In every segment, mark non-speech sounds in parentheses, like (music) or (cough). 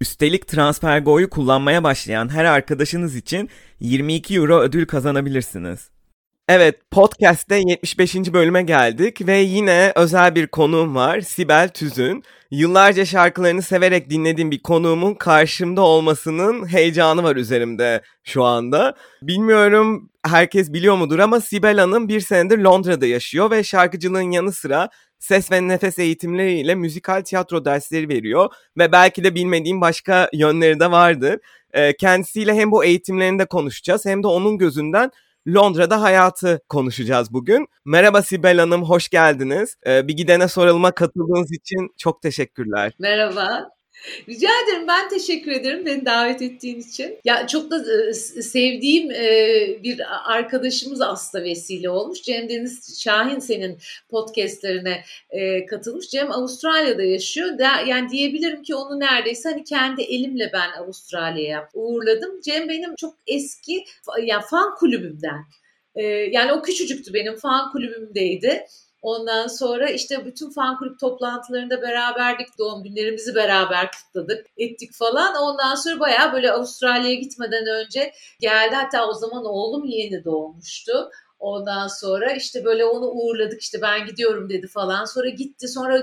Üstelik TransferGo'yu kullanmaya başlayan her arkadaşınız için 22 euro ödül kazanabilirsiniz. Evet, podcast'te 75. bölüme geldik ve yine özel bir konuğum var, Sibel Tüzün. Yıllarca şarkılarını severek dinlediğim bir konuğumun karşımda olmasının heyecanı var üzerimde şu anda. Bilmiyorum herkes biliyor mudur ama Sibel Hanım bir senedir Londra'da yaşıyor ve şarkıcılığın yanı sıra ses ve nefes eğitimleriyle müzikal tiyatro dersleri veriyor ve belki de bilmediğim başka yönleri de vardır. Kendisiyle hem bu eğitimlerinde konuşacağız hem de onun gözünden Londra'da hayatı konuşacağız bugün. Merhaba Sibel Hanım, hoş geldiniz. Bir gidene sorulma katıldığınız için çok teşekkürler. Merhaba. (laughs) Rica ederim. Ben teşekkür ederim beni davet ettiğin için. Ya çok da sevdiğim bir arkadaşımız aslında vesile olmuş. Cem Deniz Şahin senin podcastlerine katılmış. Cem Avustralya'da yaşıyor. Yani diyebilirim ki onu neredeyse hani kendi elimle ben Avustralya'ya uğurladım. Cem benim çok eski yani fan kulübümden. Yani o küçücüktü benim fan kulübümdeydi. Ondan sonra işte bütün fan kulüp toplantılarında beraberdik. Doğum günlerimizi beraber kutladık, ettik falan. Ondan sonra bayağı böyle Avustralya'ya gitmeden önce geldi. Hatta o zaman oğlum yeni doğmuştu. Ondan sonra işte böyle onu uğurladık işte ben gidiyorum dedi falan. Sonra gitti sonra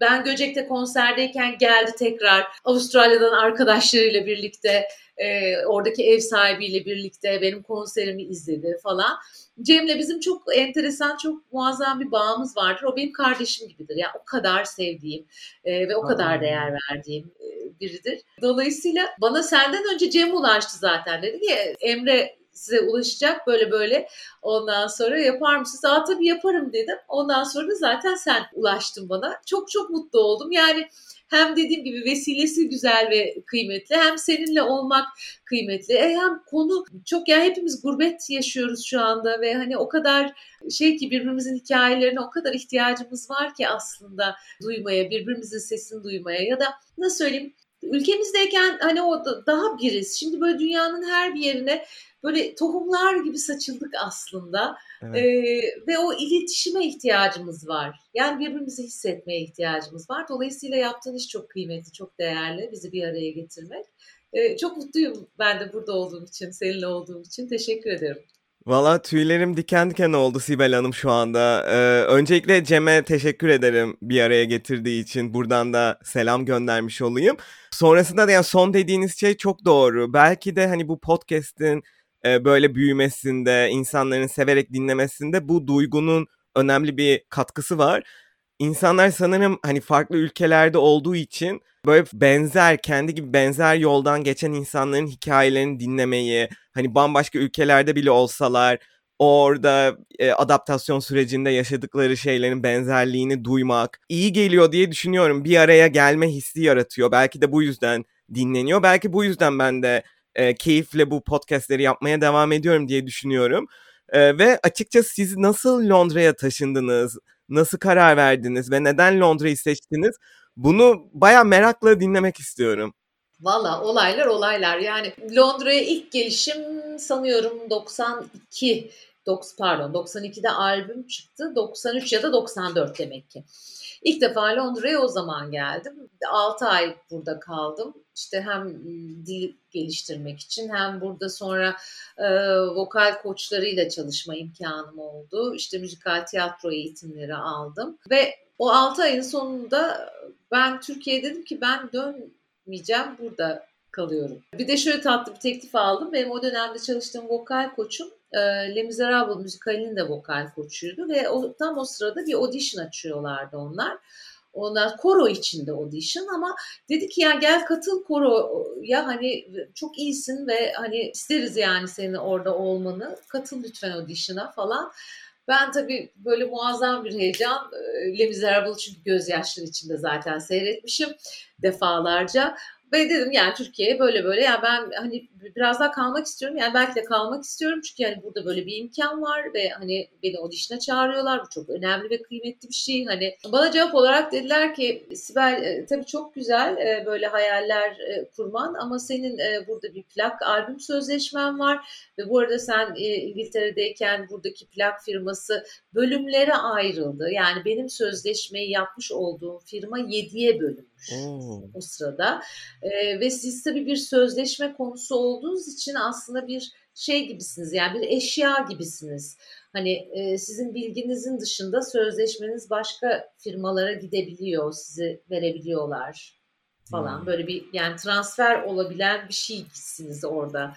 ben Göcek'te konserdeyken geldi tekrar Avustralya'dan arkadaşlarıyla birlikte e, oradaki ev sahibiyle birlikte benim konserimi izledi falan. Cem'le bizim çok enteresan, çok muazzam bir bağımız vardır. O benim kardeşim gibidir. Yani o kadar sevdiğim e, ve o kadar değer verdiğim e, biridir. Dolayısıyla bana senden önce Cem ulaştı zaten. Dedi ki Emre size ulaşacak böyle böyle. Ondan sonra yapar mısınız? Aa tabii yaparım dedim. Ondan sonra da zaten sen ulaştın bana. Çok çok mutlu oldum. Yani hem dediğim gibi vesilesi güzel ve kıymetli hem seninle olmak kıymetli. E hem konu çok ya yani hepimiz gurbet yaşıyoruz şu anda ve hani o kadar şey ki birbirimizin hikayelerine o kadar ihtiyacımız var ki aslında duymaya, birbirimizin sesini duymaya ya da nasıl söyleyeyim ülkemizdeyken hani o daha biriz. Şimdi böyle dünyanın her bir yerine böyle tohumlar gibi saçıldık aslında. Evet. Ee, ve o iletişime ihtiyacımız var. Yani birbirimizi hissetmeye ihtiyacımız var. Dolayısıyla yaptığın iş çok kıymetli, çok değerli. Bizi bir araya getirmek. Ee, çok mutluyum ben de burada olduğum için, seninle olduğum için. Teşekkür ederim. Valla tüylerim diken diken oldu Sibel Hanım şu anda. Ee, öncelikle Cem'e teşekkür ederim bir araya getirdiği için. Buradan da selam göndermiş olayım. Sonrasında da yani son dediğiniz şey çok doğru. Belki de hani bu podcast'in e, böyle büyümesinde, insanların severek dinlemesinde bu duygunun önemli bir katkısı var. İnsanlar sanırım hani farklı ülkelerde olduğu için böyle benzer, kendi gibi benzer yoldan geçen insanların hikayelerini dinlemeyi, hani bambaşka ülkelerde bile olsalar orada e, adaptasyon sürecinde yaşadıkları şeylerin benzerliğini duymak iyi geliyor diye düşünüyorum. Bir araya gelme hissi yaratıyor. Belki de bu yüzden dinleniyor. Belki bu yüzden ben de e, keyifle bu podcastleri yapmaya devam ediyorum diye düşünüyorum. E, ve açıkçası siz nasıl Londra'ya taşındınız? Nasıl karar verdiniz ve neden Londra'yı seçtiniz? Bunu baya merakla dinlemek istiyorum. Valla olaylar olaylar. Yani Londra'ya ilk gelişim sanıyorum 92 pardon 92'de albüm çıktı. 93 ya da 94 demek ki. İlk defa Londra'ya o zaman geldim. 6 ay burada kaldım. İşte hem dil geliştirmek için hem burada sonra e, vokal koçlarıyla çalışma imkanım oldu. İşte müzikal tiyatro eğitimleri aldım ve o 6 ayın sonunda ben Türkiye'ye dedim ki ben dönmeyeceğim burada kalıyorum. Bir de şöyle tatlı bir teklif aldım. Benim o dönemde çalıştığım vokal koçum e, Les Miserables müzikalinin de vokal koçuydu ve o, tam o sırada bir audition açıyorlardı onlar. Onlar koro içinde audition ama dedi ki ya gel katıl koro ya hani çok iyisin ve hani isteriz yani senin orada olmanı. Katıl lütfen audition'a falan. Ben tabii böyle muazzam bir heyecan. Les Miserables çünkü gözyaşları içinde zaten seyretmişim defalarca. Ve dedim yani Türkiye'ye böyle böyle yani ben hani biraz daha kalmak istiyorum. Yani belki de kalmak istiyorum çünkü yani burada böyle bir imkan var ve hani beni audition'a çağırıyorlar. Bu çok önemli ve kıymetli bir şey. Hani bana cevap olarak dediler ki Sibel e, tabii çok güzel e, böyle hayaller e, kurman ama senin burada bir plak albüm sözleşmen var ve bu arada sen İngiltere'deyken buradaki plak firması bölümlere ayrıldı. Yani benim sözleşmeyi yapmış olduğum firma 7'ye bölünmüş Oo. o sırada. E, ve siz tabii bir sözleşme konusu olduğunuz için aslında bir şey gibisiniz yani bir eşya gibisiniz. Hani e, sizin bilginizin dışında sözleşmeniz başka firmalara gidebiliyor, sizi verebiliyorlar falan. Hmm. Böyle bir yani transfer olabilen bir şeysiniz orada.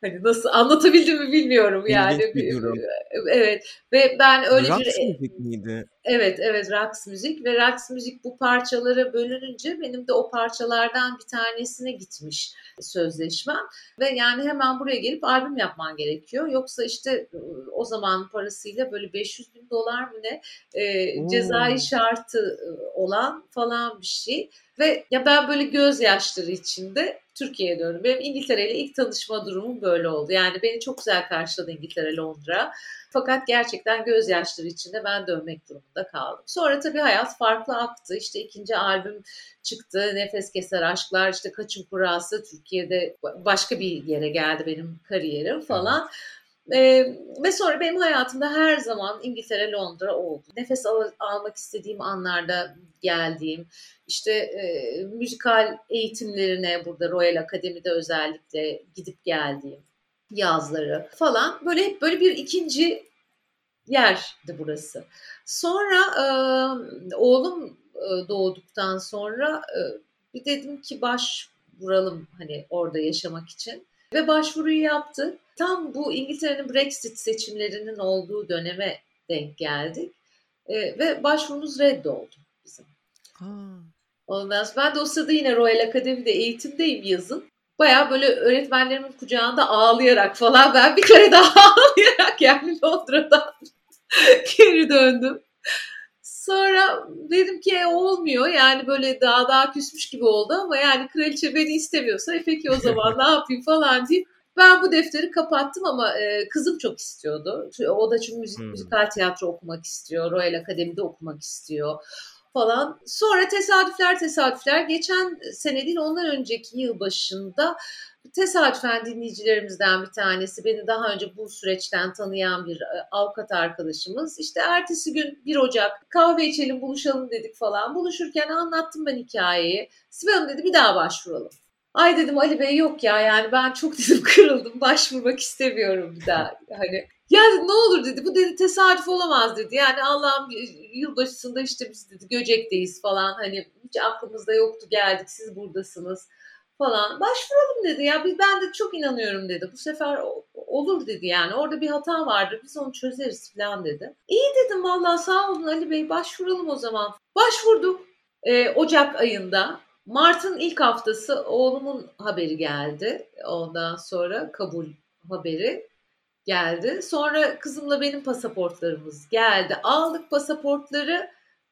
Hani nasıl anlatabildim mi bilmiyorum yani. bir durum. Evet ve ben öyle Raks bir... müzik miydi? Evet evet Raks müzik ve Raks müzik bu parçalara bölününce benim de o parçalardan bir tanesine gitmiş sözleşmem. Ve yani hemen buraya gelip albüm yapman gerekiyor. Yoksa işte o zaman parasıyla böyle 500 bin dolar mı ne e, cezai şartı olan falan bir şey. Ve ya ben böyle gözyaşları içinde Türkiye'ye döndüm. Benim İngiltere ile ilk tanışma durumum böyle oldu. Yani beni çok güzel karşıladı İngiltere, Londra. Fakat gerçekten gözyaşları içinde ben dönmek durumunda kaldım. Sonra tabii hayat farklı aktı. İşte ikinci albüm çıktı. Nefes Keser Aşklar, işte Kaçın Kurası Türkiye'de başka bir yere geldi benim kariyerim falan. Ee, ve sonra benim hayatımda her zaman İngiltere, Londra oldu. Nefes al- almak istediğim anlarda geldiğim, işte e, müzikal eğitimlerine burada Royal Akademi'de özellikle gidip geldiğim yazları falan. Böyle hep böyle bir ikinci yerdi burası. Sonra e, oğlum e, doğduktan sonra e, bir dedim ki başvuralım hani orada yaşamak için. Ve başvuruyu yaptı. Tam bu İngiltere'nin Brexit seçimlerinin olduğu döneme denk geldik. E, ve başvurumuz reddoldu bizim. Ha. Ondan sonra ben de o sırada yine Royal Akademi'de eğitimdeyim yazın. Baya böyle öğretmenlerimin kucağında ağlayarak falan ben bir kere daha (laughs) ağlayarak yani Londra'dan (laughs) geri döndüm. Sonra dedim ki e, olmuyor yani böyle daha daha küsmüş gibi oldu ama yani kraliçe beni istemiyorsa e peki o zaman (laughs) ne yapayım falan deyip ben bu defteri kapattım ama e, kızım çok istiyordu. O da çünkü müzik, hmm. müzikal tiyatro okumak istiyor. Royal Akademi'de okumak istiyor falan. Sonra tesadüfler tesadüfler geçen sene değil ondan önceki yıl başında tesadüfen dinleyicilerimizden bir tanesi beni daha önce bu süreçten tanıyan bir e, avukat arkadaşımız işte ertesi gün 1 Ocak kahve içelim buluşalım dedik falan. Buluşurken anlattım ben hikayeyi. Sibel Hanım dedi bir daha başvuralım. Ay dedim Ali Bey yok ya yani ben çok (laughs) dedim kırıldım başvurmak istemiyorum bir daha. Hani ya ne olur dedi bu dedi tesadüf olamaz dedi. Yani Allah'ım yılbaşısında işte biz dedi Göcek'teyiz falan. Hani hiç aklımızda yoktu geldik siz buradasınız falan. Başvuralım dedi ya biz ben de çok inanıyorum dedi. Bu sefer olur dedi yani orada bir hata vardır biz onu çözeriz falan dedi. İyi dedim vallahi sağ olun Ali Bey başvuralım o zaman. Başvurduk ee, Ocak ayında. Mart'ın ilk haftası oğlumun haberi geldi. Ondan sonra kabul haberi geldi. Sonra kızımla benim pasaportlarımız geldi. Aldık pasaportları.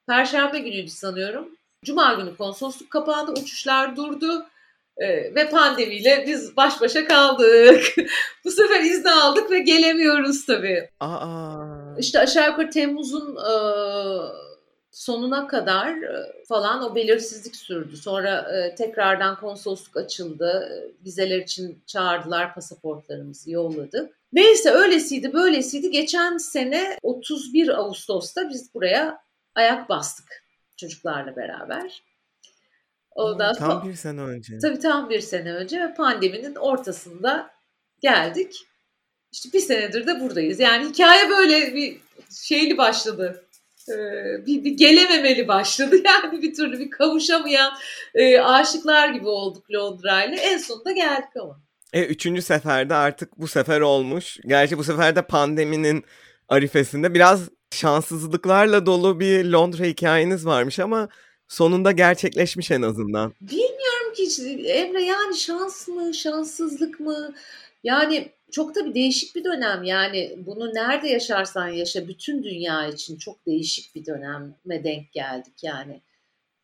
Perşembe günüydü sanıyorum. Cuma günü konsolosluk kapandı, uçuşlar durdu. Ee, ve pandemiyle biz baş başa kaldık. (laughs) Bu sefer izni aldık ve gelemiyoruz tabii. Aa. İşte aşağı yukarı Temmuz'un e, sonuna kadar e, falan o belirsizlik sürdü. Sonra e, tekrardan konsolosluk açıldı. Vizeler için çağırdılar, pasaportlarımızı yolladık. Neyse öylesiydi böylesiydi. Geçen sene 31 Ağustos'ta biz buraya ayak bastık çocuklarla beraber. Ondan tam bir sene önce. Tabii tam bir sene önce ve pandeminin ortasında geldik. İşte bir senedir de buradayız. Yani hikaye böyle bir şeyli başladı. Ee, bir, bir gelememeli başladı. (laughs) Yani bir türlü bir kavuşamayan e, aşıklar gibi olduk Londra ile. En sonunda geldik ama. E, üçüncü seferde artık bu sefer olmuş. Gerçi bu sefer de pandeminin arifesinde biraz şanssızlıklarla dolu bir Londra hikayeniz varmış ama sonunda gerçekleşmiş en azından. Bilmiyorum ki Emre yani şans mı, şanssızlık mı? Yani çok da bir değişik bir dönem yani bunu nerede yaşarsan yaşa bütün dünya için çok değişik bir döneme denk geldik yani.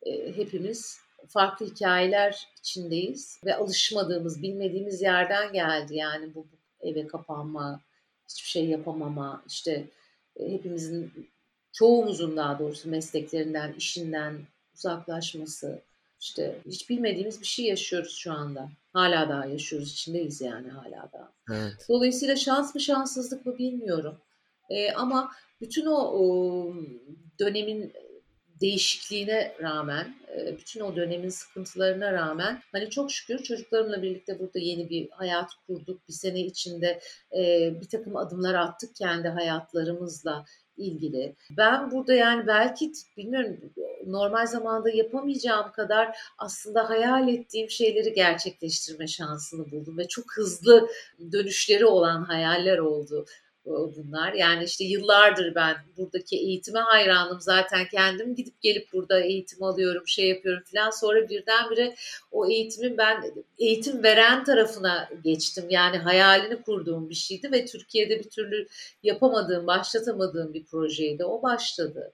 E, hepimiz farklı hikayeler içindeyiz ve alışmadığımız, bilmediğimiz yerden geldi yani bu, eve kapanma, hiçbir şey yapamama, işte e, hepimizin çoğumuzun daha doğrusu mesleklerinden, işinden uzaklaşması, işte hiç bilmediğimiz bir şey yaşıyoruz şu anda. Hala daha yaşıyoruz, içindeyiz yani hala daha. Evet. Dolayısıyla şans mı şanssızlık mı bilmiyorum. E, ama bütün o, o dönemin değişikliğine rağmen, e, bütün o dönemin sıkıntılarına rağmen hani çok şükür çocuklarımla birlikte burada yeni bir hayat kurduk. Bir sene içinde e, bir takım adımlar attık kendi hayatlarımızla ilgili. Ben burada yani belki bilmiyorum normal zamanda yapamayacağım kadar aslında hayal ettiğim şeyleri gerçekleştirme şansını buldum ve çok hızlı dönüşleri olan hayaller oldu bunlar. Yani işte yıllardır ben buradaki eğitime hayranım zaten kendim gidip gelip burada eğitim alıyorum, şey yapıyorum falan. Sonra birdenbire o eğitimin ben eğitim veren tarafına geçtim. Yani hayalini kurduğum bir şeydi ve Türkiye'de bir türlü yapamadığım, başlatamadığım bir projeydi. O başladı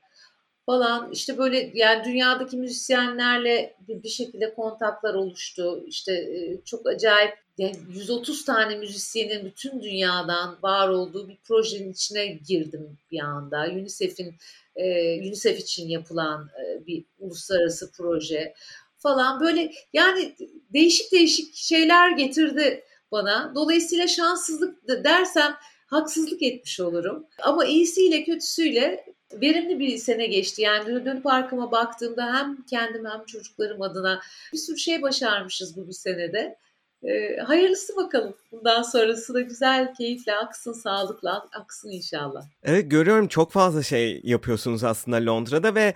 falan işte böyle yani dünyadaki müzisyenlerle bir, şekilde kontaklar oluştu. İşte çok acayip yani 130 tane müzisyenin bütün dünyadan var olduğu bir projenin içine girdim bir anda. UNICEF'in e, UNICEF için yapılan e, bir uluslararası proje falan böyle yani değişik değişik şeyler getirdi bana. Dolayısıyla şanssızlık dersem haksızlık etmiş olurum. Ama iyisiyle kötüsüyle verimli bir sene geçti. Yani dönüp arkama baktığımda hem kendim hem çocuklarım adına bir sürü şey başarmışız bu bir senede. E, hayırlısı bakalım. Bundan sonrası da güzel, keyifle aksın, sağlıkla aksın inşallah. Evet görüyorum çok fazla şey yapıyorsunuz aslında Londra'da ve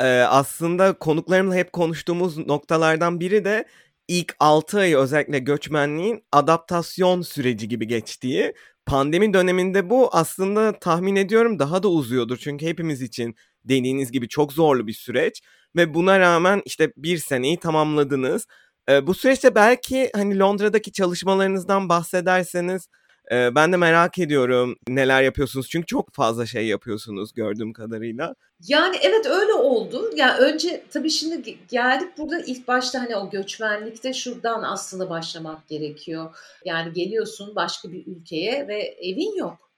e, aslında konuklarımla hep konuştuğumuz noktalardan biri de ilk 6 ayı özellikle göçmenliğin adaptasyon süreci gibi geçtiği. Pandemi döneminde bu aslında tahmin ediyorum daha da uzuyordur. Çünkü hepimiz için dediğiniz gibi çok zorlu bir süreç. Ve buna rağmen işte bir seneyi tamamladınız. E, bu süreçte belki hani Londra'daki çalışmalarınızdan bahsederseniz e, ben de merak ediyorum neler yapıyorsunuz. Çünkü çok fazla şey yapıyorsunuz gördüğüm kadarıyla. Yani evet öyle oldu. Ya yani önce tabii şimdi geldik burada ilk başta hani o göçmenlikte şuradan aslında başlamak gerekiyor. Yani geliyorsun başka bir ülkeye ve evin yok.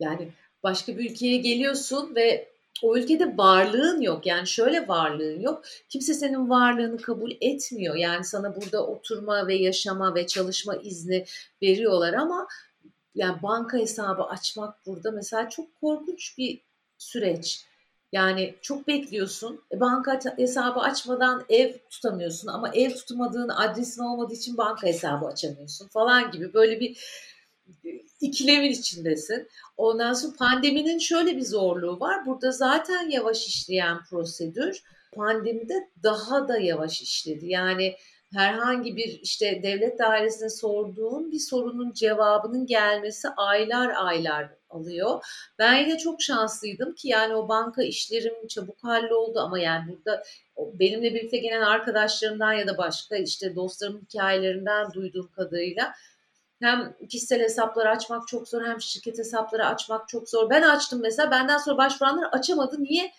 Yani başka bir ülkeye geliyorsun ve o ülkede varlığın yok. Yani şöyle varlığın yok. Kimse senin varlığını kabul etmiyor. Yani sana burada oturma ve yaşama ve çalışma izni veriyorlar ama yani banka hesabı açmak burada mesela çok korkunç bir süreç. Yani çok bekliyorsun. E, banka hesabı açmadan ev tutamıyorsun ama ev tutamadığın adresin olmadığı için banka hesabı açamıyorsun falan gibi böyle bir ikilemin içindesin. Ondan sonra pandeminin şöyle bir zorluğu var. Burada zaten yavaş işleyen prosedür pandemide daha da yavaş işledi. Yani herhangi bir işte devlet dairesine sorduğun bir sorunun cevabının gelmesi aylar aylar alıyor. Ben yine çok şanslıydım ki yani o banka işlerim çabuk halloldu ama yani burada benimle birlikte gelen arkadaşlarımdan ya da başka işte dostlarımın hikayelerinden duyduğum kadarıyla hem kişisel hesapları açmak çok zor hem şirket hesapları açmak çok zor. Ben açtım mesela benden sonra başvuranlar açamadı. Niye?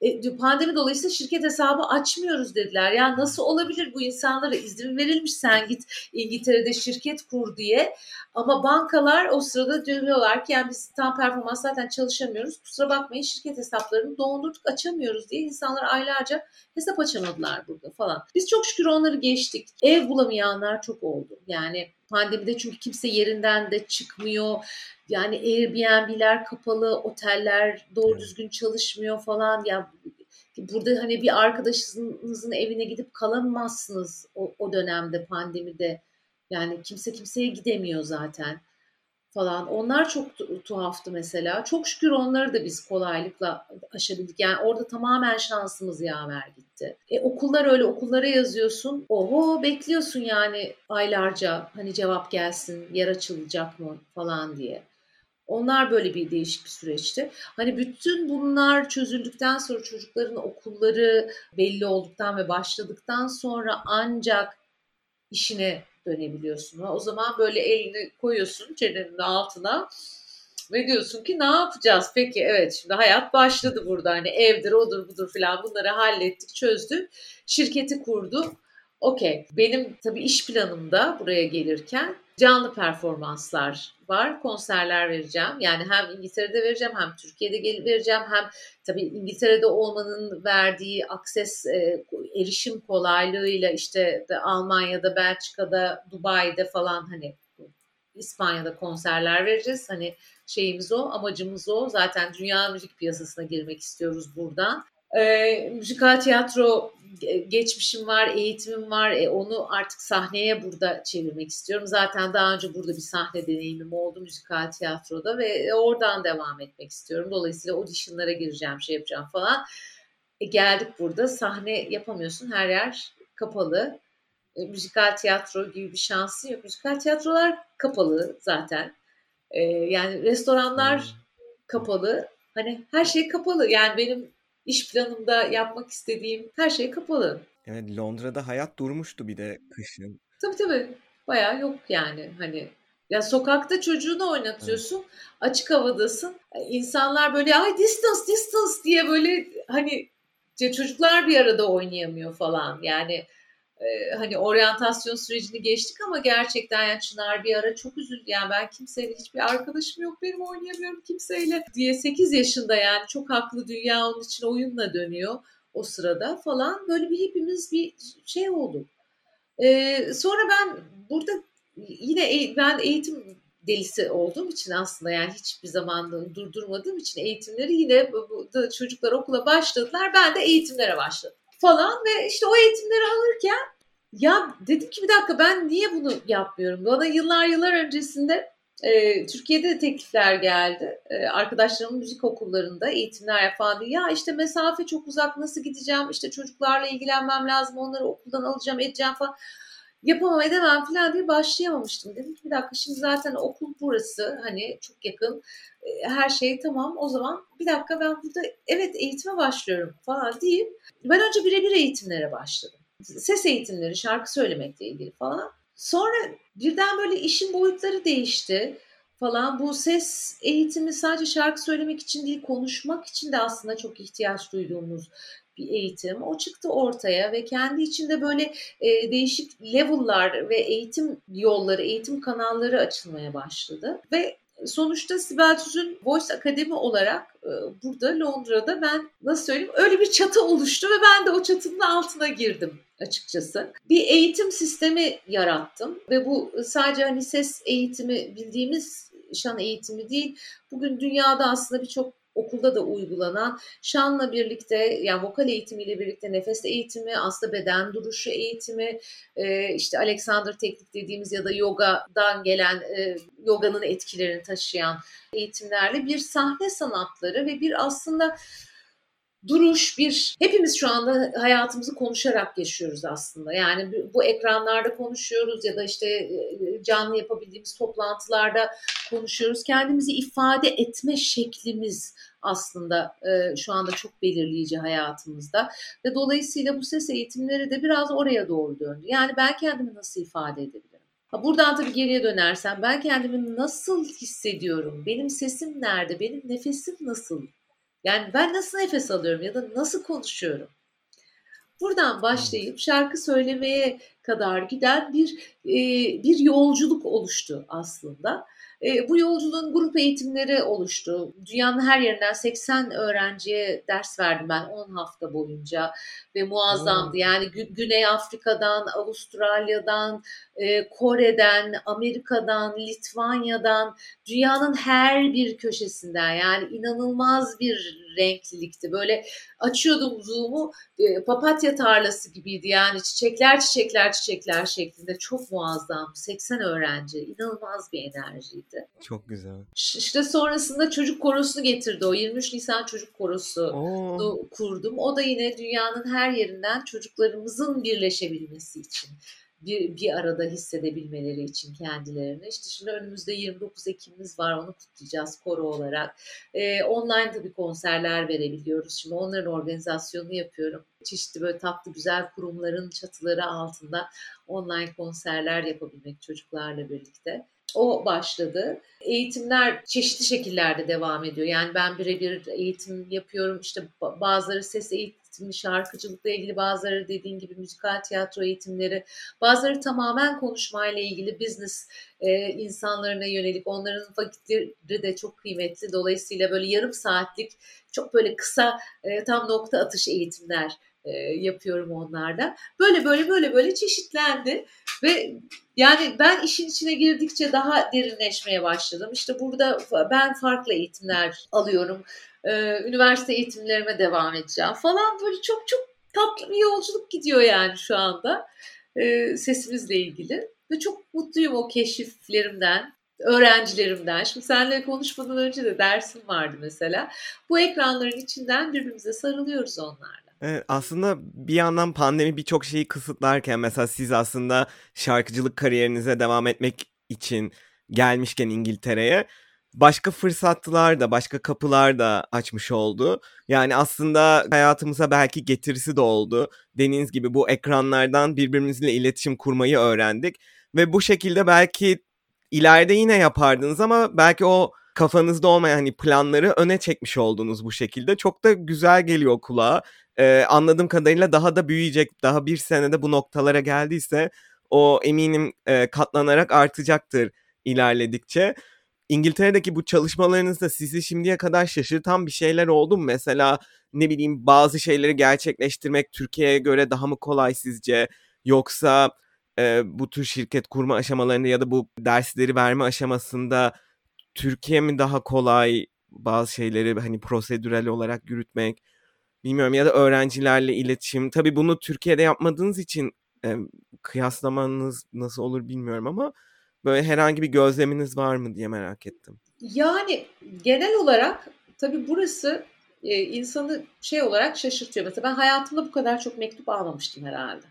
E, pandemi dolayısıyla şirket hesabı açmıyoruz dediler. Ya nasıl olabilir bu insanlara izin verilmiş sen git İngiltere'de şirket kur diye. Ama bankalar o sırada diyorlar ki yani biz tam performans zaten çalışamıyoruz. Kusura bakmayın şirket hesaplarını dondurduk açamıyoruz diye insanlar aylarca hesap açamadılar burada falan. Biz çok şükür onları geçtik. Ev bulamayanlar çok oldu. Yani pandemide çünkü kimse yerinden de çıkmıyor. Yani Airbnb'ler kapalı, oteller doğru düzgün çalışmıyor falan. Ya burada hani bir arkadaşınızın evine gidip kalamazsınız o, o dönemde pandemide. Yani kimse kimseye gidemiyor zaten falan. Onlar çok tuhaftı mesela. Çok şükür onları da biz kolaylıkla aşabildik. Yani orada tamamen şansımız yaver gitti. E, okullar öyle okullara yazıyorsun. Oho bekliyorsun yani aylarca hani cevap gelsin, yer açılacak mı falan diye. Onlar böyle bir değişik bir süreçti. Hani bütün bunlar çözüldükten sonra çocukların okulları belli olduktan ve başladıktan sonra ancak işine dönebiliyorsun. O zaman böyle elini koyuyorsun çenenin altına Ve diyorsun ki ne yapacağız? Peki evet şimdi hayat başladı burada. Hani evdir odur budur filan bunları hallettik çözdük. Şirketi kurduk. Okey. Benim tabii iş planımda buraya gelirken canlı performanslar var. Konserler vereceğim. Yani hem İngiltere'de vereceğim hem Türkiye'de gelip vereceğim. Hem tabii İngiltere'de olmanın verdiği akses, e, erişim kolaylığıyla işte de Almanya'da, Belçika'da, Dubai'de falan hani İspanya'da konserler vereceğiz. Hani şeyimiz o, amacımız o. Zaten dünya müzik piyasasına girmek istiyoruz buradan. E, müzikal tiyatro geçmişim var, eğitimim var. E, onu artık sahneye burada çevirmek istiyorum. Zaten daha önce burada bir sahne deneyimim oldu müzikal tiyatroda ve oradan devam etmek istiyorum. Dolayısıyla auditionlara gireceğim, şey yapacağım falan. E, geldik burada sahne yapamıyorsun. Her yer kapalı. E, müzikal tiyatro gibi bir şansın yok. Müzikal tiyatrolar kapalı zaten. E, yani restoranlar hmm. kapalı. Hani her şey kapalı. Yani benim iş planımda yapmak istediğim her şey kapalı. Evet Londra'da hayat durmuştu bir de kışın. Tabii tabii. Bayağı yok yani hani ya sokakta çocuğunu oynatıyorsun. Evet. Açık havadasın. İnsanlar böyle ay distance distance diye böyle hani çocuklar bir arada oynayamıyor falan. Yani e, hani oryantasyon sürecini geçtik ama gerçekten yani Çınar bir ara çok üzüldü. Yani ben kimseyle hiçbir arkadaşım yok benim oynayamıyorum kimseyle diye 8 yaşında yani çok haklı dünya onun için oyunla dönüyor o sırada falan. Böyle bir hepimiz bir şey oldu. Ee, sonra ben burada yine ben eğitim delisi olduğum için aslında yani hiçbir zaman durdurmadığım için eğitimleri yine bu, bu, çocuklar okula başladılar. Ben de eğitimlere başladım falan ve işte o eğitimleri alırken ya dedim ki bir dakika ben niye bunu yapmıyorum? Bana yıllar yıllar öncesinde e, Türkiye'de de teklifler geldi. E, arkadaşlarımın müzik okullarında eğitimler yapan diye. Ya işte mesafe çok uzak nasıl gideceğim? İşte çocuklarla ilgilenmem lazım. Onları okuldan alacağım edeceğim falan. Yapamam edemem falan diye başlayamamıştım. Dedim ki bir dakika şimdi zaten okul burası. Hani çok yakın. Her şey tamam. O zaman bir dakika ben burada evet eğitime başlıyorum falan deyip ben önce birebir eğitimlere başladım. Ses eğitimleri, şarkı söylemekle ilgili falan. Sonra birden böyle işin boyutları değişti falan. Bu ses eğitimi sadece şarkı söylemek için değil, konuşmak için de aslında çok ihtiyaç duyduğumuz bir eğitim. O çıktı ortaya ve kendi içinde böyle e, değişik level'lar ve eğitim yolları, eğitim kanalları açılmaya başladı. Ve sonuçta Sibel Tüz'ün Voice Akademi olarak e, burada Londra'da ben nasıl söyleyeyim öyle bir çatı oluştu ve ben de o çatının altına girdim açıkçası. Bir eğitim sistemi yarattım ve bu sadece hani ses eğitimi bildiğimiz şan eğitimi değil. Bugün dünyada aslında birçok okulda da uygulanan şanla birlikte yani vokal eğitimiyle birlikte nefes eğitimi, aslında beden duruşu eğitimi, e, işte Alexander teknik dediğimiz ya da yogadan gelen e, yoganın etkilerini taşıyan eğitimlerle bir sahne sanatları ve bir aslında duruş bir hepimiz şu anda hayatımızı konuşarak yaşıyoruz aslında. Yani bu ekranlarda konuşuyoruz ya da işte e, canlı yapabildiğimiz toplantılarda konuşuyoruz. Kendimizi ifade etme şeklimiz aslında e, şu anda çok belirleyici hayatımızda ve dolayısıyla bu ses eğitimleri de biraz oraya doğru döndü. Yani ben kendimi nasıl ifade edebilirim? Buradan tabii geriye dönersem ben kendimi nasıl hissediyorum? Benim sesim nerede? Benim nefesim nasıl? Yani ben nasıl nefes alıyorum ya da nasıl konuşuyorum? Buradan başlayıp şarkı söylemeye kadar giden bir e, bir yolculuk oluştu aslında. E, bu yolculuğun grup eğitimleri oluştu. Dünyanın her yerinden 80 öğrenciye ders verdim ben 10 hafta boyunca ve muazzamdı. Hmm. Yani Gü- Güney Afrika'dan, Avustralya'dan, e, Kore'den, Amerika'dan, Litvanya'dan, dünyanın her bir köşesinden yani inanılmaz bir renklilikti. Böyle açıyordum Zoom'u e, papatya tarlası gibiydi yani çiçekler çiçekler çiçekler şeklinde çok muazzam. 80 öğrenci inanılmaz bir enerjiydi. Çok güzel. İşte sonrasında çocuk korosunu getirdi o 23 Nisan çocuk korosu kurdum. O da yine dünyanın her yerinden çocuklarımızın birleşebilmesi için bir, bir arada hissedebilmeleri için kendilerini. İşte şimdi önümüzde 29 Ekim'imiz var onu kutlayacağız koro olarak. Ee, online tabii konserler verebiliyoruz. Şimdi onların organizasyonunu yapıyorum. Çeşitli böyle tatlı güzel kurumların çatıları altında online konserler yapabilmek çocuklarla birlikte. O başladı. Eğitimler çeşitli şekillerde devam ediyor. Yani ben birebir eğitim yapıyorum. İşte bazıları ses eğitimi, şarkıcılıkla ilgili, bazıları dediğin gibi müzikal tiyatro eğitimleri, bazıları tamamen konuşmayla ilgili business e, insanlarına yönelik. Onların vakitleri de çok kıymetli. Dolayısıyla böyle yarım saatlik çok böyle kısa e, tam nokta atış eğitimler yapıyorum onlarda. Böyle böyle böyle böyle çeşitlendi ve yani ben işin içine girdikçe daha derinleşmeye başladım. İşte burada ben farklı eğitimler alıyorum. Ee, üniversite eğitimlerime devam edeceğim falan. Böyle çok çok tatlı bir yolculuk gidiyor yani şu anda ee, sesimizle ilgili. Ve çok mutluyum o keşiflerimden, öğrencilerimden. Şimdi seninle konuşmadan önce de dersim vardı mesela. Bu ekranların içinden birbirimize sarılıyoruz onlarla. Evet, aslında bir yandan pandemi birçok şeyi kısıtlarken mesela siz aslında şarkıcılık kariyerinize devam etmek için gelmişken İngiltere'ye başka fırsatlar da başka kapılar da açmış oldu. Yani aslında hayatımıza belki getirisi de oldu. Deniz gibi bu ekranlardan birbirimizle iletişim kurmayı öğrendik. Ve bu şekilde belki ileride yine yapardınız ama belki o kafanızda olmayan hani planları öne çekmiş oldunuz bu şekilde. Çok da güzel geliyor kulağa e, anladığım kadarıyla daha da büyüyecek. Daha bir senede bu noktalara geldiyse o eminim e, katlanarak artacaktır ilerledikçe. İngiltere'deki bu çalışmalarınızda sizi şimdiye kadar şaşırtan bir şeyler oldu mu? Mesela ne bileyim bazı şeyleri gerçekleştirmek Türkiye'ye göre daha mı kolay sizce? Yoksa e, bu tür şirket kurma aşamalarında ya da bu dersleri verme aşamasında Türkiye mi daha kolay bazı şeyleri hani prosedürel olarak yürütmek? Bilmiyorum ya da öğrencilerle iletişim. Tabii bunu Türkiye'de yapmadığınız için e, kıyaslamanız nasıl olur bilmiyorum ama böyle herhangi bir gözleminiz var mı diye merak ettim. Yani genel olarak tabii burası e, insanı şey olarak şaşırtıyor. Mesela ben hayatımda bu kadar çok mektup almamıştım herhalde.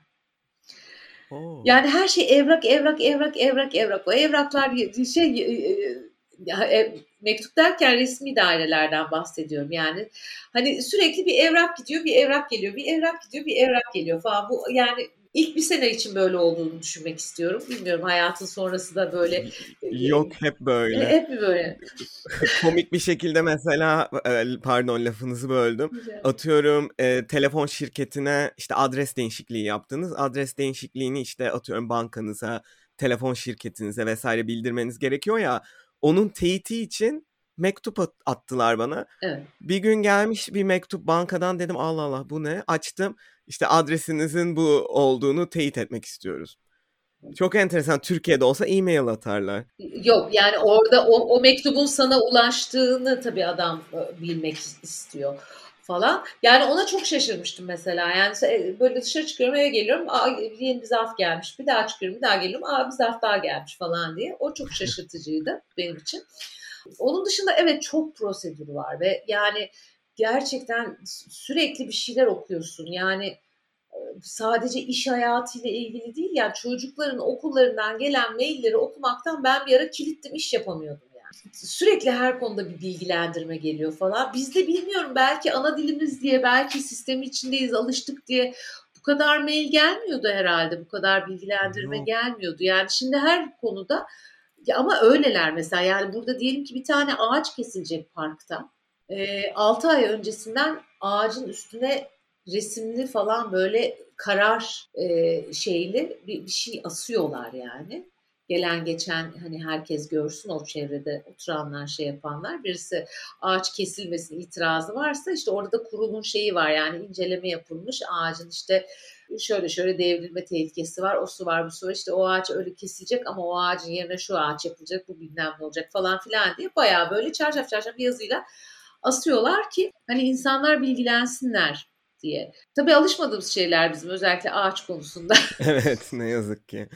Oo. Yani her şey evrak, evrak, evrak, evrak, evrak. O evraklar şey e, mektup derken resmi dairelerden bahsediyorum yani. Hani sürekli bir evrak gidiyor, bir evrak geliyor, bir evrak gidiyor, bir evrak geliyor falan. Bu yani ilk bir sene için böyle olduğunu düşünmek istiyorum. Bilmiyorum hayatın sonrası da böyle. E, Yok hep böyle. E, hep böyle? (laughs) Komik bir şekilde mesela pardon lafınızı böldüm. Güzel. Atıyorum e, telefon şirketine işte adres değişikliği yaptınız. Adres değişikliğini işte atıyorum bankanıza, telefon şirketinize vesaire bildirmeniz gerekiyor ya onun teyiti için mektup attılar bana. Evet. Bir gün gelmiş bir mektup bankadan dedim Allah Allah bu ne? Açtım işte adresinizin bu olduğunu teyit etmek istiyoruz. Çok enteresan. Türkiye'de olsa e-mail atarlar. Yok yani orada o, o mektubun sana ulaştığını tabii adam bilmek istiyor falan. Yani ona çok şaşırmıştım mesela. Yani e, böyle dışarı çıkıyorum eve geliyorum. Aa, yeni bir zarf gelmiş. Bir daha çıkıyorum bir daha geliyorum. Aa bir zarf daha gelmiş falan diye. O çok (laughs) şaşırtıcıydı benim için. Onun dışında evet çok prosedür var ve yani gerçekten sürekli bir şeyler okuyorsun. Yani e, sadece iş hayatıyla ilgili değil yani çocukların okullarından gelen mailleri okumaktan ben bir ara kilittim iş yapamıyordum sürekli her konuda bir bilgilendirme geliyor falan. Biz de bilmiyorum belki ana dilimiz diye belki sistem içindeyiz alıştık diye bu kadar mail gelmiyordu herhalde. Bu kadar bilgilendirme Yok. gelmiyordu. Yani şimdi her konuda ya ama öyleler mesela yani burada diyelim ki bir tane ağaç kesilecek parkta. E, 6 ay öncesinden ağacın üstüne resimli falan böyle karar e, şeyli bir, bir şey asıyorlar yani gelen geçen hani herkes görsün o çevrede oturanlar şey yapanlar birisi ağaç kesilmesin itirazı varsa işte orada kurulun şeyi var yani inceleme yapılmış ağacın işte şöyle şöyle devrilme tehlikesi var o su var bu su var işte o ağaç öyle kesilecek ama o ağacın yerine şu ağaç yapılacak bu bilmem ne olacak falan filan diye baya böyle çarşaf çarşaf yazıyla asıyorlar ki hani insanlar bilgilensinler diye. Tabii alışmadığımız şeyler bizim özellikle ağaç konusunda. (laughs) evet ne yazık ki.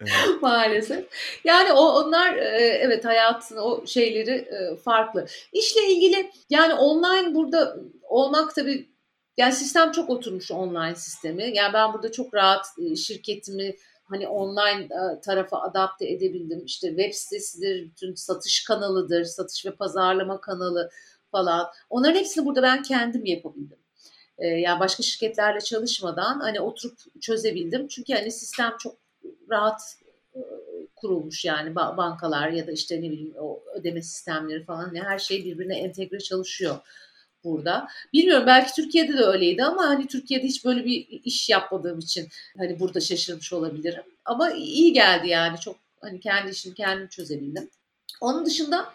(laughs) Maalesef. Yani o onlar e, evet hayatın o şeyleri e, farklı. İşle ilgili yani online burada olmak tabii yani sistem çok oturmuş online sistemi. Yani ben burada çok rahat e, şirketimi hani online tarafa adapte edebildim. İşte web sitesidir, bütün satış kanalıdır, satış ve pazarlama kanalı falan. Onların hepsini burada ben kendim yapabildim. Yani başka şirketlerle çalışmadan hani oturup çözebildim. Çünkü hani sistem çok rahat kurulmuş yani bankalar ya da işte ne bileyim o ödeme sistemleri falan ne her şey birbirine entegre çalışıyor burada. Bilmiyorum belki Türkiye'de de öyleydi ama hani Türkiye'de hiç böyle bir iş yapmadığım için hani burada şaşırmış olabilirim. Ama iyi geldi yani çok hani kendi işimi kendim çözebildim. Onun dışında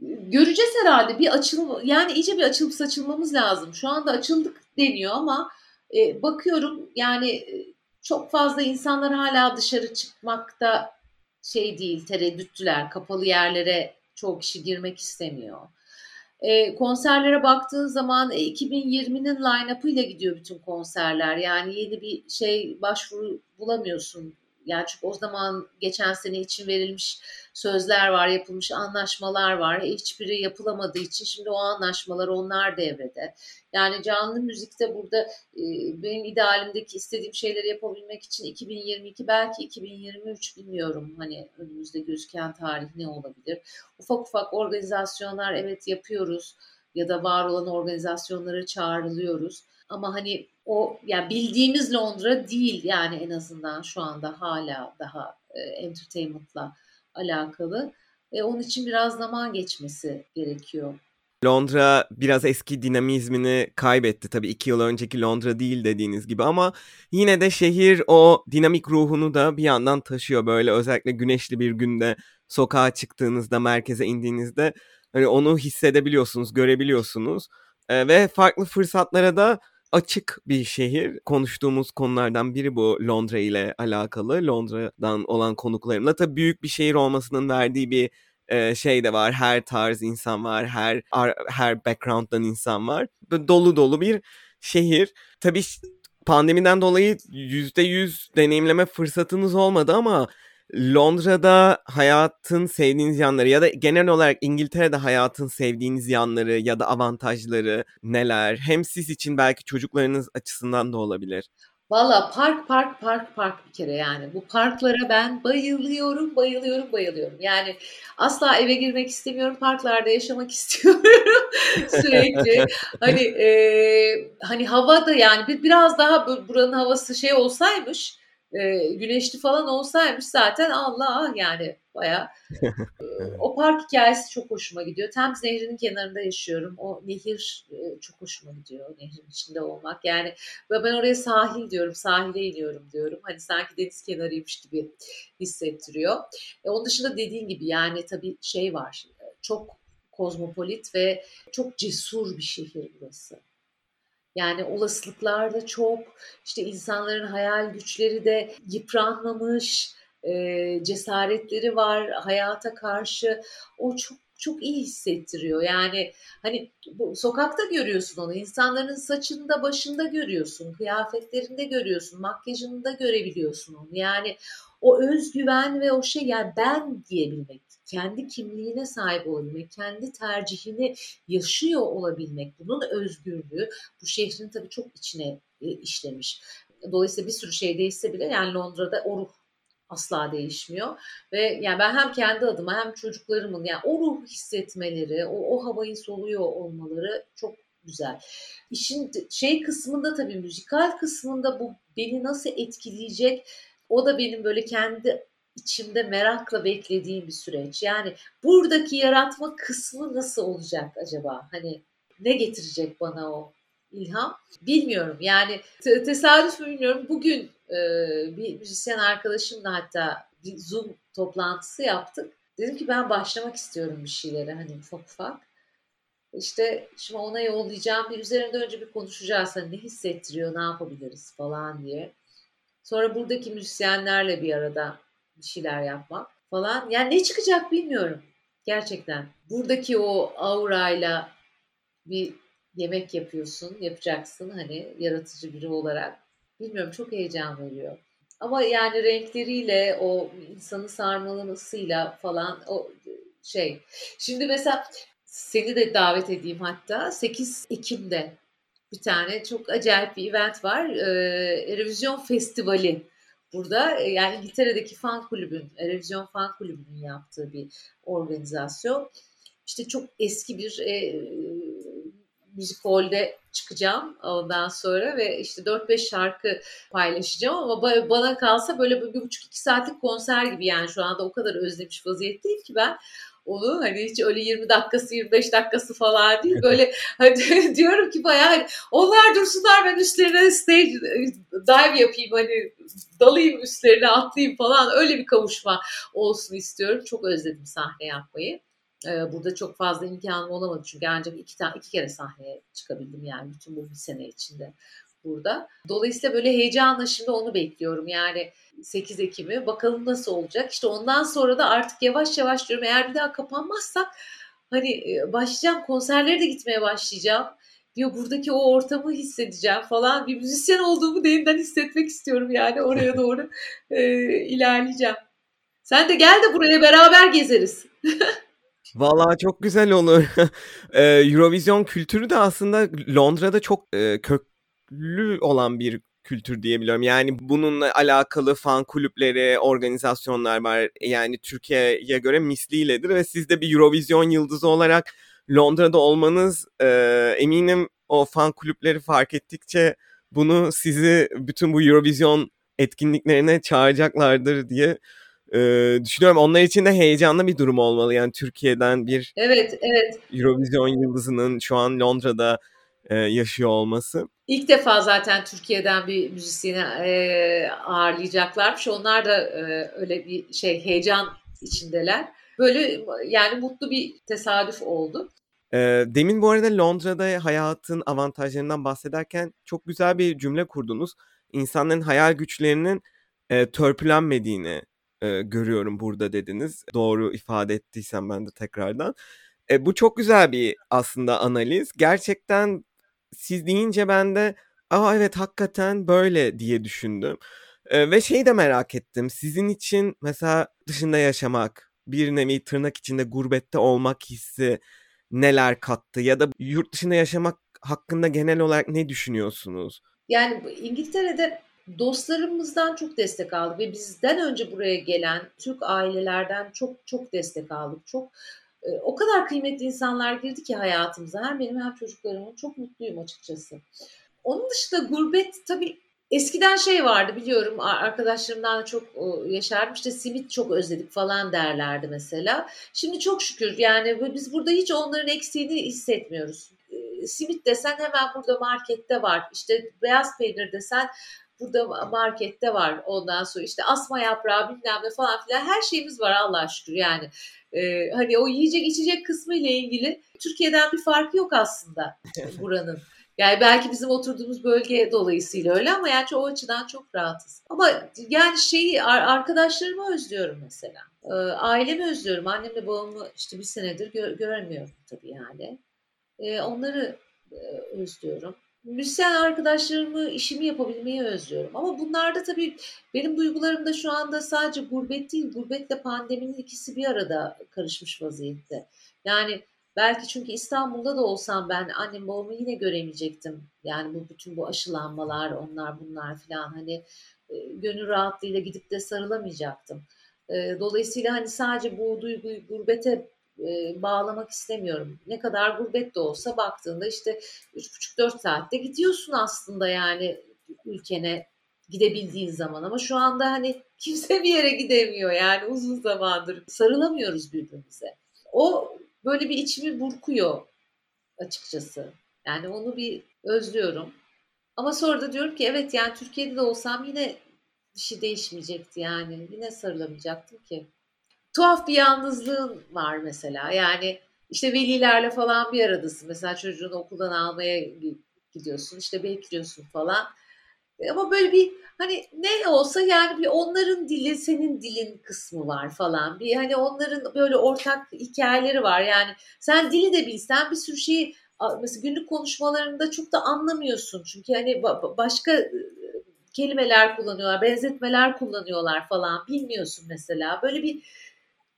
göreceğiz herhalde bir açılma yani iyice bir açılıp saçılmamız lazım. Şu anda açıldık deniyor ama e, bakıyorum yani e, çok fazla insanlar hala dışarı çıkmakta şey değil tereddüttüler. Kapalı yerlere çoğu kişi girmek istemiyor. E, konserlere baktığın zaman e, 2020'nin line-up'ı ile gidiyor bütün konserler. Yani yeni bir şey başvuru bulamıyorsun yani çünkü o zaman geçen sene için verilmiş sözler var, yapılmış anlaşmalar var. Hiçbiri yapılamadığı için şimdi o anlaşmalar onlar devrede. Yani canlı müzikte burada e, benim idealimdeki istediğim şeyleri yapabilmek için 2022 belki 2023 bilmiyorum hani önümüzde gözüken tarih ne olabilir. Ufak ufak organizasyonlar evet yapıyoruz ya da var olan organizasyonlara çağrılıyoruz. Ama hani o yani bildiğimiz Londra değil yani en azından şu anda hala daha e, entertainment'la alakalı. E, onun için biraz zaman geçmesi gerekiyor. Londra biraz eski dinamizmini kaybetti. Tabii iki yıl önceki Londra değil dediğiniz gibi ama yine de şehir o dinamik ruhunu da bir yandan taşıyor. Böyle özellikle güneşli bir günde sokağa çıktığınızda, merkeze indiğinizde hani onu hissedebiliyorsunuz, görebiliyorsunuz. E, ve farklı fırsatlara da açık bir şehir. Konuştuğumuz konulardan biri bu Londra ile alakalı. Londra'dan olan konuklarımla. Tabii büyük bir şehir olmasının verdiği bir e, şey de var. Her tarz insan var. Her her background'dan insan var. Dolu dolu bir şehir. Tabii pandemiden dolayı %100 deneyimleme fırsatınız olmadı ama Londra'da hayatın sevdiğiniz yanları ya da genel olarak İngiltere'de hayatın sevdiğiniz yanları ya da avantajları neler? Hem siz için belki çocuklarınız açısından da olabilir. Valla park park park park bir kere yani. Bu parklara ben bayılıyorum, bayılıyorum, bayılıyorum. Yani asla eve girmek istemiyorum. Parklarda yaşamak (laughs) istiyorum sürekli. (laughs) hani e, hani hava da yani bir, biraz daha buranın havası şey olsaymış e, güneşli falan olsaymış zaten Allah yani baya (laughs) e, o park hikayesi çok hoşuma gidiyor. Thames Nehri'nin kenarında yaşıyorum. O nehir e, çok hoşuma gidiyor. Nehrin içinde olmak. Yani ve ben oraya sahil diyorum. Sahile iniyorum diyorum. Hani sanki deniz kenarıymış gibi hissettiriyor. E, onun dışında dediğin gibi yani tabii şey var. Çok kozmopolit ve çok cesur bir şehir burası. Yani olasılıklar da çok, işte insanların hayal güçleri de yıpranmamış, e, cesaretleri var hayata karşı. O çok çok iyi hissettiriyor. Yani hani bu, sokakta görüyorsun onu. insanların saçında, başında görüyorsun. Kıyafetlerinde görüyorsun. Makyajında görebiliyorsun onu. Yani o özgüven ve o şey yani ben diyebilmek kendi kimliğine sahip olabilmek, kendi tercihini yaşıyor olabilmek, bunun özgürlüğü bu şehrin tabii çok içine e, işlemiş. Dolayısıyla bir sürü şey değişse bile yani Londra'da o ruh asla değişmiyor ve yani ben hem kendi adıma hem çocuklarımın yani o ruh hissetmeleri, o, o havayı soluyor olmaları çok güzel. İşin şey kısmında tabii müzikal kısmında bu beni nasıl etkileyecek o da benim böyle kendi içimde merakla beklediğim bir süreç. Yani buradaki yaratma kısmı nasıl olacak acaba? Hani ne getirecek bana o ilham? Bilmiyorum. Yani tesadüf mü bilmiyorum. Bugün e, bir müzisyen arkadaşımla hatta bir Zoom toplantısı yaptık. Dedim ki ben başlamak istiyorum bir şeylere hani ufak ufak. İşte şimdi ona yollayacağım bir üzerinde önce bir konuşacağız. Hani ne hissettiriyor, ne yapabiliriz falan diye. Sonra buradaki müzisyenlerle bir arada bir şeyler yapmak falan. Yani ne çıkacak bilmiyorum gerçekten. Buradaki o aurayla bir yemek yapıyorsun, yapacaksın hani yaratıcı biri olarak. Bilmiyorum çok heyecan veriyor. Ama yani renkleriyle o insanı sarmalamasıyla falan o şey. Şimdi mesela seni de davet edeyim hatta 8 Ekim'de bir tane çok acayip bir event var. Ee, Revizyon Festivali burada e, yani İngiltere'deki fan kulübün, Revizyon fan kulübünün yaptığı bir organizasyon. İşte çok eski bir e, müzik holde çıkacağım ondan sonra ve işte 4-5 şarkı paylaşacağım ama bana kalsa böyle bir buçuk iki saatlik konser gibi yani şu anda o kadar özlemiş vaziyetteyim ki ben onu hani hiç öyle 20 dakikası 25 dakikası falan değil. Böyle hani (laughs) diyorum ki bayağı hani onlar dursunlar ben üstlerine stage dive yapayım hani dalayım üstlerine atlayayım falan. Öyle bir kavuşma olsun istiyorum. Çok özledim sahne yapmayı. Ee, burada çok fazla imkanım olamadı çünkü ancak iki, tane, iki kere sahneye çıkabildim yani bütün bu bir sene içinde burada. Dolayısıyla böyle heyecanla şimdi onu bekliyorum. Yani 8 Ekim'i bakalım nasıl olacak. İşte ondan sonra da artık yavaş yavaş diyorum eğer bir daha kapanmazsak hani e, başlayacağım konserlere de gitmeye başlayacağım diyor buradaki o ortamı hissedeceğim falan bir müzisyen olduğumu yeniden hissetmek istiyorum yani oraya (laughs) doğru e, ilerleyeceğim. Sen de gel de buraya beraber gezeriz. (laughs) Vallahi çok güzel olur. (laughs) Eurovision kültürü de aslında Londra'da çok köklü olan bir kültür diyebiliyorum. Yani bununla alakalı fan kulüpleri, organizasyonlar var. Yani Türkiye'ye göre misliyledir ve siz de bir Eurovision yıldızı olarak Londra'da olmanız e, eminim o fan kulüpleri fark ettikçe bunu sizi bütün bu Eurovision etkinliklerine çağıracaklardır diye e, düşünüyorum. Onlar için de heyecanlı bir durum olmalı. Yani Türkiye'den bir evet, evet. Eurovision yıldızının şu an Londra'da e, yaşıyor olması. İlk defa zaten Türkiye'den bir müzisyeni e, ağırlayacaklarmış. Onlar da e, öyle bir şey heyecan içindeler. Böyle yani mutlu bir tesadüf oldu. E, demin bu arada Londra'da hayatın avantajlarından bahsederken çok güzel bir cümle kurdunuz. İnsanların hayal güçlerinin e, törpülenmediğini görüyorum burada dediniz. Doğru ifade ettiysem ben de tekrardan. E, bu çok güzel bir aslında analiz. Gerçekten siz deyince ben de aa evet hakikaten böyle diye düşündüm. E, ve şeyi de merak ettim. Sizin için mesela dışında yaşamak, bir nevi tırnak içinde gurbette olmak hissi neler kattı? Ya da yurt dışında yaşamak hakkında genel olarak ne düşünüyorsunuz? Yani İngiltere'de dostlarımızdan çok destek aldık ve bizden önce buraya gelen Türk ailelerden çok çok destek aldık. Çok o kadar kıymetli insanlar girdi ki hayatımıza. Hem benim hem çocuklarımın çok mutluyum açıkçası. Onun dışında gurbet tabii eskiden şey vardı biliyorum arkadaşlarımdan çok yaşardım işte simit çok özledik falan derlerdi mesela. Şimdi çok şükür yani biz burada hiç onların eksiğini hissetmiyoruz. E, simit desen hemen burada markette var. İşte beyaz peynir desen burada markette var. Ondan sonra işte asma yaprağı bilmem ne falan filan her şeyimiz var Allah'a şükür yani. Ee, hani o yiyecek içecek kısmı ile ilgili Türkiye'den bir farkı yok aslında buranın. Yani belki bizim oturduğumuz bölge dolayısıyla öyle ama yani o açıdan çok rahatız. Ama yani şeyi arkadaşlarımı özlüyorum mesela. Ee, ailemi özlüyorum. Annemle babamı işte bir senedir gö- göremiyorum tabii yani. Ee, onları e, özlüyorum müzisyen arkadaşlarımı, işimi yapabilmeyi özlüyorum. Ama bunlarda tabii benim duygularım da şu anda sadece gurbet değil, gurbetle pandeminin ikisi bir arada karışmış vaziyette. Yani belki çünkü İstanbul'da da olsam ben annem babamı yine göremeyecektim. Yani bu bütün bu aşılanmalar, onlar bunlar falan hani e, gönül rahatlığıyla gidip de sarılamayacaktım. E, dolayısıyla hani sadece bu duyguyu gurbete e, bağlamak istemiyorum. Ne kadar gurbet de olsa baktığında işte 3,5-4 saatte gidiyorsun aslında yani ülkene gidebildiğin zaman ama şu anda hani (laughs) kimse bir yere gidemiyor yani uzun zamandır sarılamıyoruz birbirimize. O böyle bir içimi burkuyor açıkçası. Yani onu bir özlüyorum. Ama sonra da diyorum ki evet yani Türkiye'de de olsam yine bir şey değişmeyecekti yani. Yine sarılamayacaktım ki tuhaf bir yalnızlığın var mesela. Yani işte velilerle falan bir aradasın. Mesela çocuğunu okuldan almaya gidiyorsun. işte bekliyorsun falan. E, ama böyle bir hani ne olsa yani bir onların dili senin dilin kısmı var falan. Bir hani onların böyle ortak hikayeleri var. Yani sen dili de bilsen bir sürü şeyi mesela günlük konuşmalarında çok da anlamıyorsun. Çünkü hani başka e, kelimeler kullanıyorlar, benzetmeler kullanıyorlar falan bilmiyorsun mesela. Böyle bir bir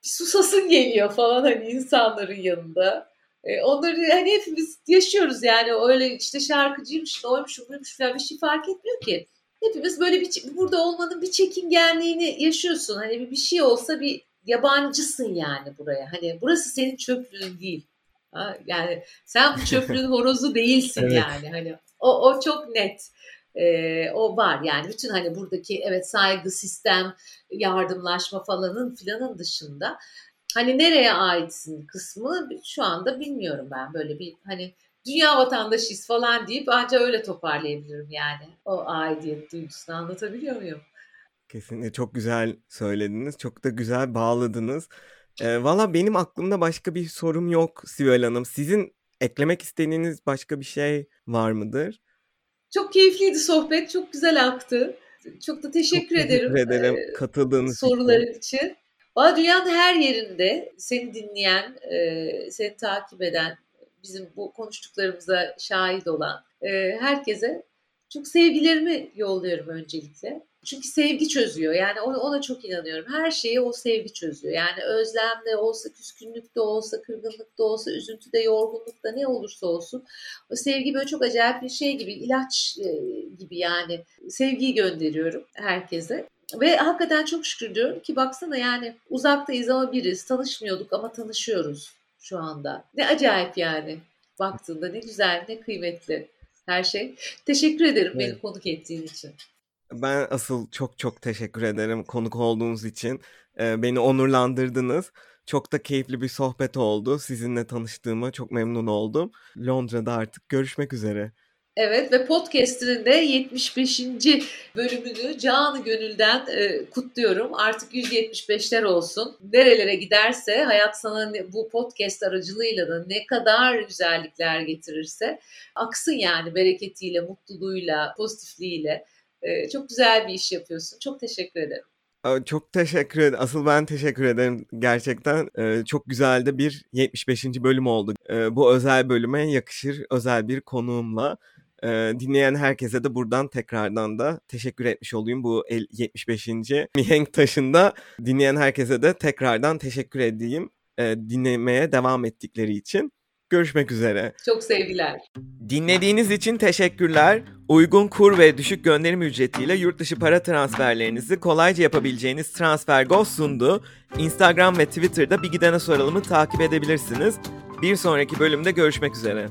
susasın geliyor falan hani insanların yanında. E, onları hani hepimiz yaşıyoruz yani öyle işte şarkıcıymış, oymuş, buymuş falan bir şey fark etmiyor ki. Hepimiz böyle bir burada olmanın bir çekingenliğini yaşıyorsun. Hani bir, bir şey olsa bir yabancısın yani buraya. Hani burası senin çöplüğün değil Yani sen bu çöplüğün (laughs) horozu değilsin evet. yani. Hani o, o çok net. Ee, o var yani bütün hani buradaki evet saygı sistem yardımlaşma falanın filanın dışında hani nereye aitsin kısmı şu anda bilmiyorum ben böyle bir hani dünya vatandaşıyız falan deyip ancak öyle toparlayabilirim yani o aidiyet duygusunu anlatabiliyor muyum? Kesinlikle çok güzel söylediniz. Çok da güzel bağladınız. Ee, Valla benim aklımda başka bir sorum yok Sibel Hanım. Sizin eklemek istediğiniz başka bir şey var mıdır? Çok keyifliydi sohbet. Çok güzel aktı. Çok da teşekkür, çok ederim. Teşekkür ederim e, katıldığınız soruların için. için. Valla dünyanın her yerinde seni dinleyen, e, seni takip eden, bizim bu konuştuklarımıza şahit olan e, herkese çok sevgilerimi yolluyorum öncelikle. Çünkü sevgi çözüyor. Yani ona, çok inanıyorum. Her şeyi o sevgi çözüyor. Yani özlem de olsa, küskünlük de olsa, kırgınlık da olsa, üzüntü de, yorgunluk da ne olursa olsun. O sevgi böyle çok acayip bir şey gibi, ilaç e, gibi yani. Sevgiyi gönderiyorum herkese. Ve hakikaten çok şükür diyorum ki baksana yani uzaktayız ama biriz. Tanışmıyorduk ama tanışıyoruz şu anda. Ne acayip yani baktığında ne güzel ne kıymetli her şey. Teşekkür ederim evet. beni konuk ettiğin için. Ben asıl çok çok teşekkür ederim konuk olduğunuz için. Ee, beni onurlandırdınız. Çok da keyifli bir sohbet oldu. Sizinle tanıştığıma çok memnun oldum. Londra'da artık görüşmek üzere. Evet ve podcast'inin de 75. bölümünü canı gönülden e, kutluyorum. Artık 175'ler olsun. Nerelere giderse hayat sana bu podcast aracılığıyla da ne kadar güzellikler getirirse aksın yani bereketiyle, mutluluğuyla, pozitifliğiyle. E, çok güzel bir iş yapıyorsun. Çok teşekkür ederim. Çok teşekkür ederim. Asıl ben teşekkür ederim gerçekten. Ee, çok güzel de bir 75. bölüm oldu. Ee, bu özel bölüme yakışır özel bir konuğumla. Ee, dinleyen herkese de buradan tekrardan da teşekkür etmiş olayım. Bu 75. mihenk taşında dinleyen herkese de tekrardan teşekkür edeyim. Ee, dinlemeye devam ettikleri için. Görüşmek üzere. Çok sevgiler. Dinlediğiniz için teşekkürler. Uygun kur ve düşük gönderim ücretiyle yurt dışı para transferlerinizi kolayca yapabileceğiniz TransferGo sundu. Instagram ve Twitter'da Bir Gidene Soralım'ı takip edebilirsiniz. Bir sonraki bölümde görüşmek üzere.